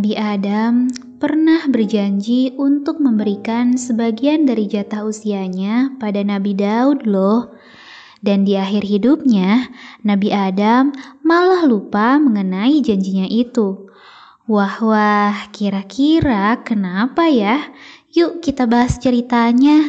Nabi Adam pernah berjanji untuk memberikan sebagian dari jatah usianya pada Nabi Daud loh. Dan di akhir hidupnya, Nabi Adam malah lupa mengenai janjinya itu. Wah wah, kira-kira kenapa ya? Yuk kita bahas ceritanya.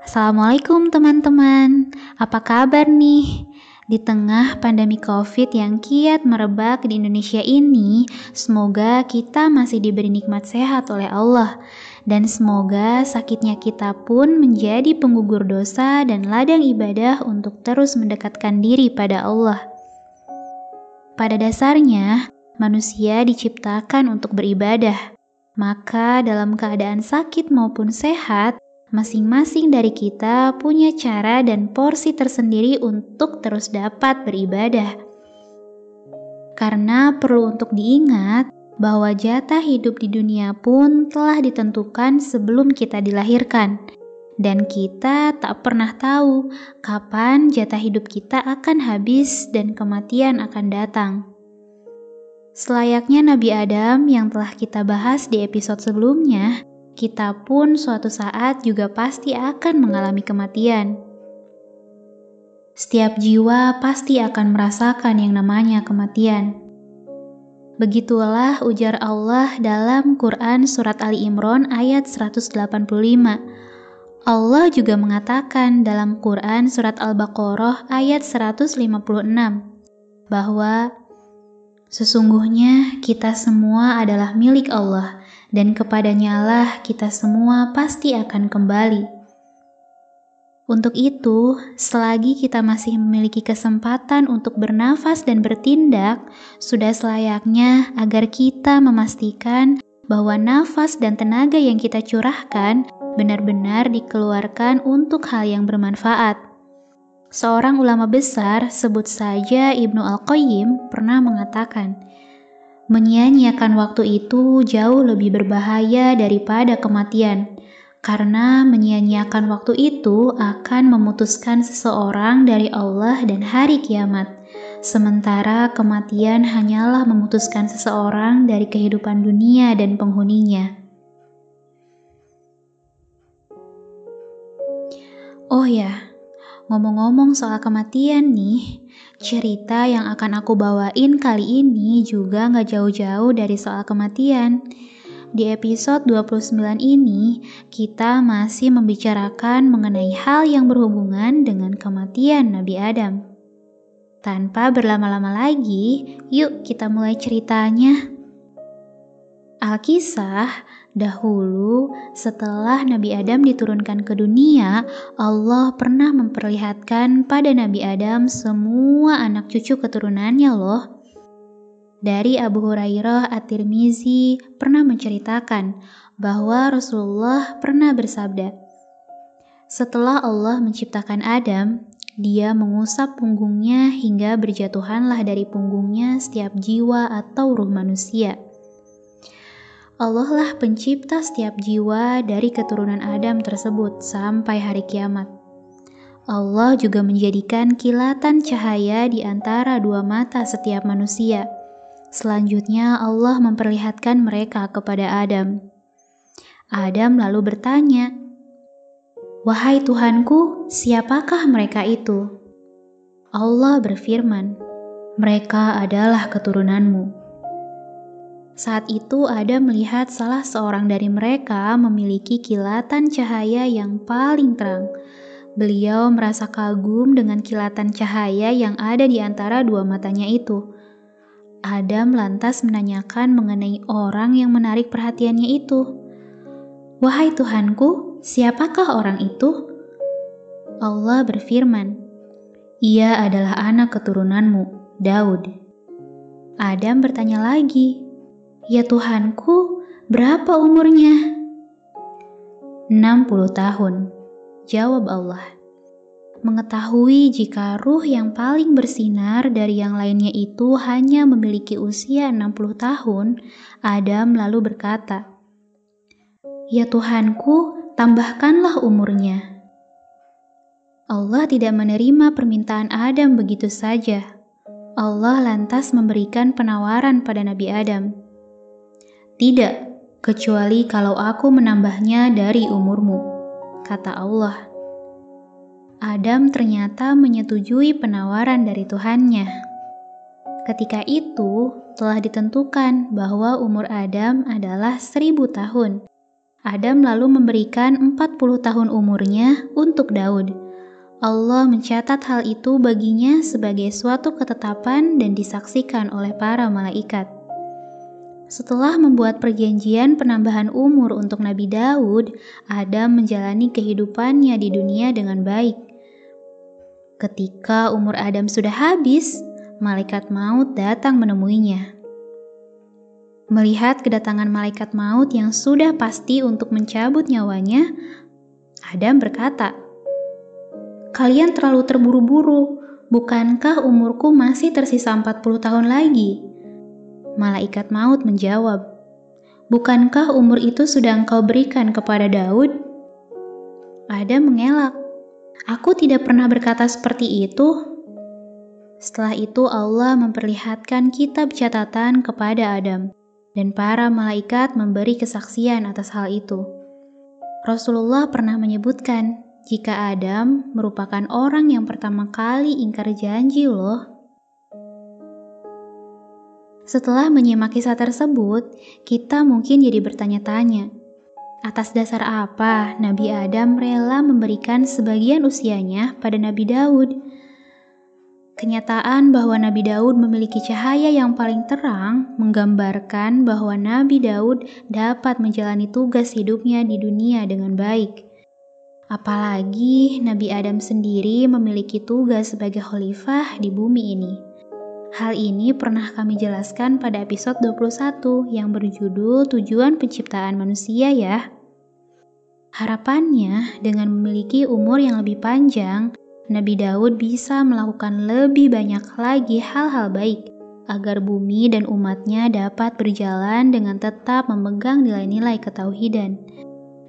Assalamualaikum teman-teman, apa kabar nih? Di tengah pandemi COVID yang kiat merebak di Indonesia ini, semoga kita masih diberi nikmat sehat oleh Allah, dan semoga sakitnya kita pun menjadi penggugur dosa dan ladang ibadah untuk terus mendekatkan diri pada Allah. Pada dasarnya, manusia diciptakan untuk beribadah, maka dalam keadaan sakit maupun sehat, Masing-masing dari kita punya cara dan porsi tersendiri untuk terus dapat beribadah. Karena perlu untuk diingat bahwa jatah hidup di dunia pun telah ditentukan sebelum kita dilahirkan, dan kita tak pernah tahu kapan jatah hidup kita akan habis dan kematian akan datang. Selayaknya Nabi Adam yang telah kita bahas di episode sebelumnya, kita pun suatu saat juga pasti akan mengalami kematian. Setiap jiwa pasti akan merasakan yang namanya kematian. Begitulah ujar Allah dalam Quran Surat Ali Imran ayat 185. Allah juga mengatakan dalam Quran Surat Al-Baqarah ayat 156 bahwa sesungguhnya kita semua adalah milik Allah dan kepadanya lah kita semua pasti akan kembali. Untuk itu, selagi kita masih memiliki kesempatan untuk bernafas dan bertindak, sudah selayaknya agar kita memastikan bahwa nafas dan tenaga yang kita curahkan benar-benar dikeluarkan untuk hal yang bermanfaat. Seorang ulama besar, sebut saja Ibnu Al-Qayyim, pernah mengatakan, Menyia-nyiakan waktu itu jauh lebih berbahaya daripada kematian, karena menyia-nyiakan waktu itu akan memutuskan seseorang dari Allah dan hari kiamat. Sementara kematian hanyalah memutuskan seseorang dari kehidupan dunia dan penghuninya. Oh ya, Ngomong-ngomong soal kematian nih, cerita yang akan aku bawain kali ini juga nggak jauh-jauh dari soal kematian. Di episode 29 ini, kita masih membicarakan mengenai hal yang berhubungan dengan kematian Nabi Adam. Tanpa berlama-lama lagi, yuk kita mulai ceritanya. Alkisah Dahulu, setelah Nabi Adam diturunkan ke dunia, Allah pernah memperlihatkan pada Nabi Adam semua anak cucu keturunannya loh. Dari Abu Hurairah At-Tirmizi pernah menceritakan bahwa Rasulullah pernah bersabda, Setelah Allah menciptakan Adam, dia mengusap punggungnya hingga berjatuhanlah dari punggungnya setiap jiwa atau ruh manusia. Allah lah pencipta setiap jiwa dari keturunan Adam tersebut sampai hari kiamat. Allah juga menjadikan kilatan cahaya di antara dua mata setiap manusia. Selanjutnya Allah memperlihatkan mereka kepada Adam. Adam lalu bertanya, "Wahai Tuhanku, siapakah mereka itu?" Allah berfirman, "Mereka adalah keturunanmu." Saat itu Adam melihat salah seorang dari mereka memiliki kilatan cahaya yang paling terang. Beliau merasa kagum dengan kilatan cahaya yang ada di antara dua matanya itu. Adam lantas menanyakan mengenai orang yang menarik perhatiannya itu. "Wahai Tuhanku, siapakah orang itu?" Allah berfirman, "Ia adalah anak keturunanmu, Daud." Adam bertanya lagi, Ya Tuhanku, berapa umurnya? 60 tahun, jawab Allah. Mengetahui jika ruh yang paling bersinar dari yang lainnya itu hanya memiliki usia 60 tahun, Adam lalu berkata, Ya Tuhanku, tambahkanlah umurnya. Allah tidak menerima permintaan Adam begitu saja. Allah lantas memberikan penawaran pada Nabi Adam. Tidak, kecuali kalau aku menambahnya dari umurmu, kata Allah. Adam ternyata menyetujui penawaran dari Tuhannya. Ketika itu, telah ditentukan bahwa umur Adam adalah seribu tahun. Adam lalu memberikan 40 tahun umurnya untuk Daud. Allah mencatat hal itu baginya sebagai suatu ketetapan dan disaksikan oleh para malaikat. Setelah membuat perjanjian penambahan umur untuk Nabi Daud, Adam menjalani kehidupannya di dunia dengan baik. Ketika umur Adam sudah habis, malaikat maut datang menemuinya. Melihat kedatangan malaikat maut yang sudah pasti untuk mencabut nyawanya, Adam berkata, Kalian terlalu terburu-buru, bukankah umurku masih tersisa 40 tahun lagi? Malaikat maut menjawab, Bukankah umur itu sudah engkau berikan kepada Daud? Adam mengelak, Aku tidak pernah berkata seperti itu. Setelah itu Allah memperlihatkan kitab catatan kepada Adam dan para malaikat memberi kesaksian atas hal itu. Rasulullah pernah menyebutkan jika Adam merupakan orang yang pertama kali ingkar janji loh. Setelah menyimak kisah tersebut, kita mungkin jadi bertanya-tanya, atas dasar apa Nabi Adam rela memberikan sebagian usianya pada Nabi Daud? Kenyataan bahwa Nabi Daud memiliki cahaya yang paling terang menggambarkan bahwa Nabi Daud dapat menjalani tugas hidupnya di dunia dengan baik. Apalagi Nabi Adam sendiri memiliki tugas sebagai khalifah di bumi ini. Hal ini pernah kami jelaskan pada episode 21 yang berjudul Tujuan Penciptaan Manusia ya. Harapannya dengan memiliki umur yang lebih panjang, Nabi Daud bisa melakukan lebih banyak lagi hal-hal baik agar bumi dan umatnya dapat berjalan dengan tetap memegang nilai-nilai ketauhidan.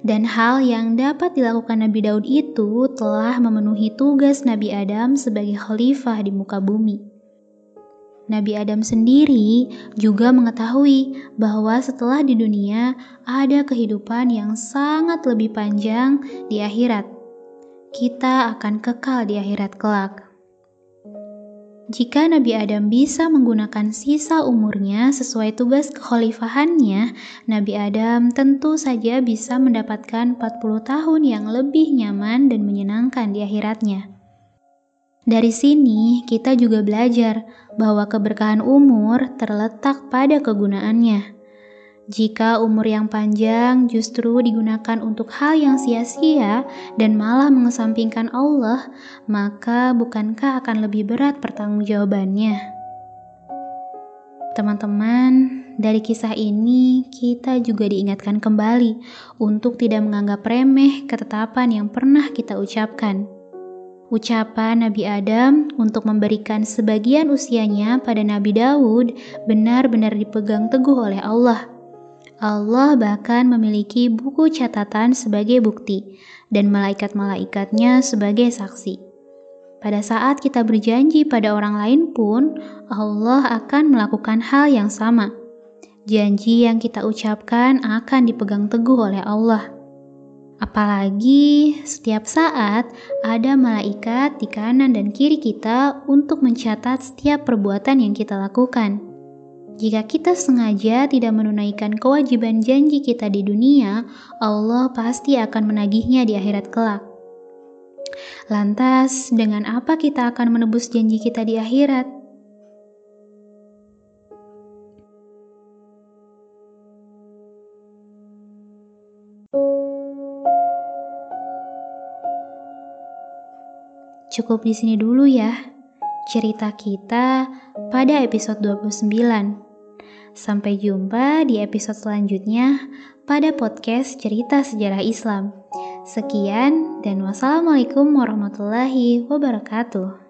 Dan hal yang dapat dilakukan Nabi Daud itu telah memenuhi tugas Nabi Adam sebagai khalifah di muka bumi. Nabi Adam sendiri juga mengetahui bahwa setelah di dunia ada kehidupan yang sangat lebih panjang di akhirat kita akan kekal di akhirat kelak. Jika Nabi Adam bisa menggunakan sisa umurnya sesuai tugas kekhalifahannya, Nabi Adam tentu saja bisa mendapatkan 40 tahun yang lebih nyaman dan menyenangkan di akhiratnya. Dari sini, kita juga belajar bahwa keberkahan umur terletak pada kegunaannya. Jika umur yang panjang justru digunakan untuk hal yang sia-sia dan malah mengesampingkan Allah, maka bukankah akan lebih berat pertanggungjawabannya? Teman-teman, dari kisah ini kita juga diingatkan kembali untuk tidak menganggap remeh ketetapan yang pernah kita ucapkan. Ucapan Nabi Adam untuk memberikan sebagian usianya pada Nabi Daud benar-benar dipegang teguh oleh Allah Allah bahkan memiliki buku catatan sebagai bukti dan malaikat-malaikatnya sebagai saksi. Pada saat kita berjanji pada orang lain pun, Allah akan melakukan hal yang sama. Janji yang kita ucapkan akan dipegang teguh oleh Allah. Apalagi setiap saat ada malaikat di kanan dan kiri kita untuk mencatat setiap perbuatan yang kita lakukan. Jika kita sengaja tidak menunaikan kewajiban janji kita di dunia, Allah pasti akan menagihnya di akhirat kelak. Lantas, dengan apa kita akan menebus janji kita di akhirat? Cukup di sini dulu ya cerita kita pada episode 29. Sampai jumpa di episode selanjutnya pada podcast Cerita Sejarah Islam. Sekian dan wassalamualaikum warahmatullahi wabarakatuh.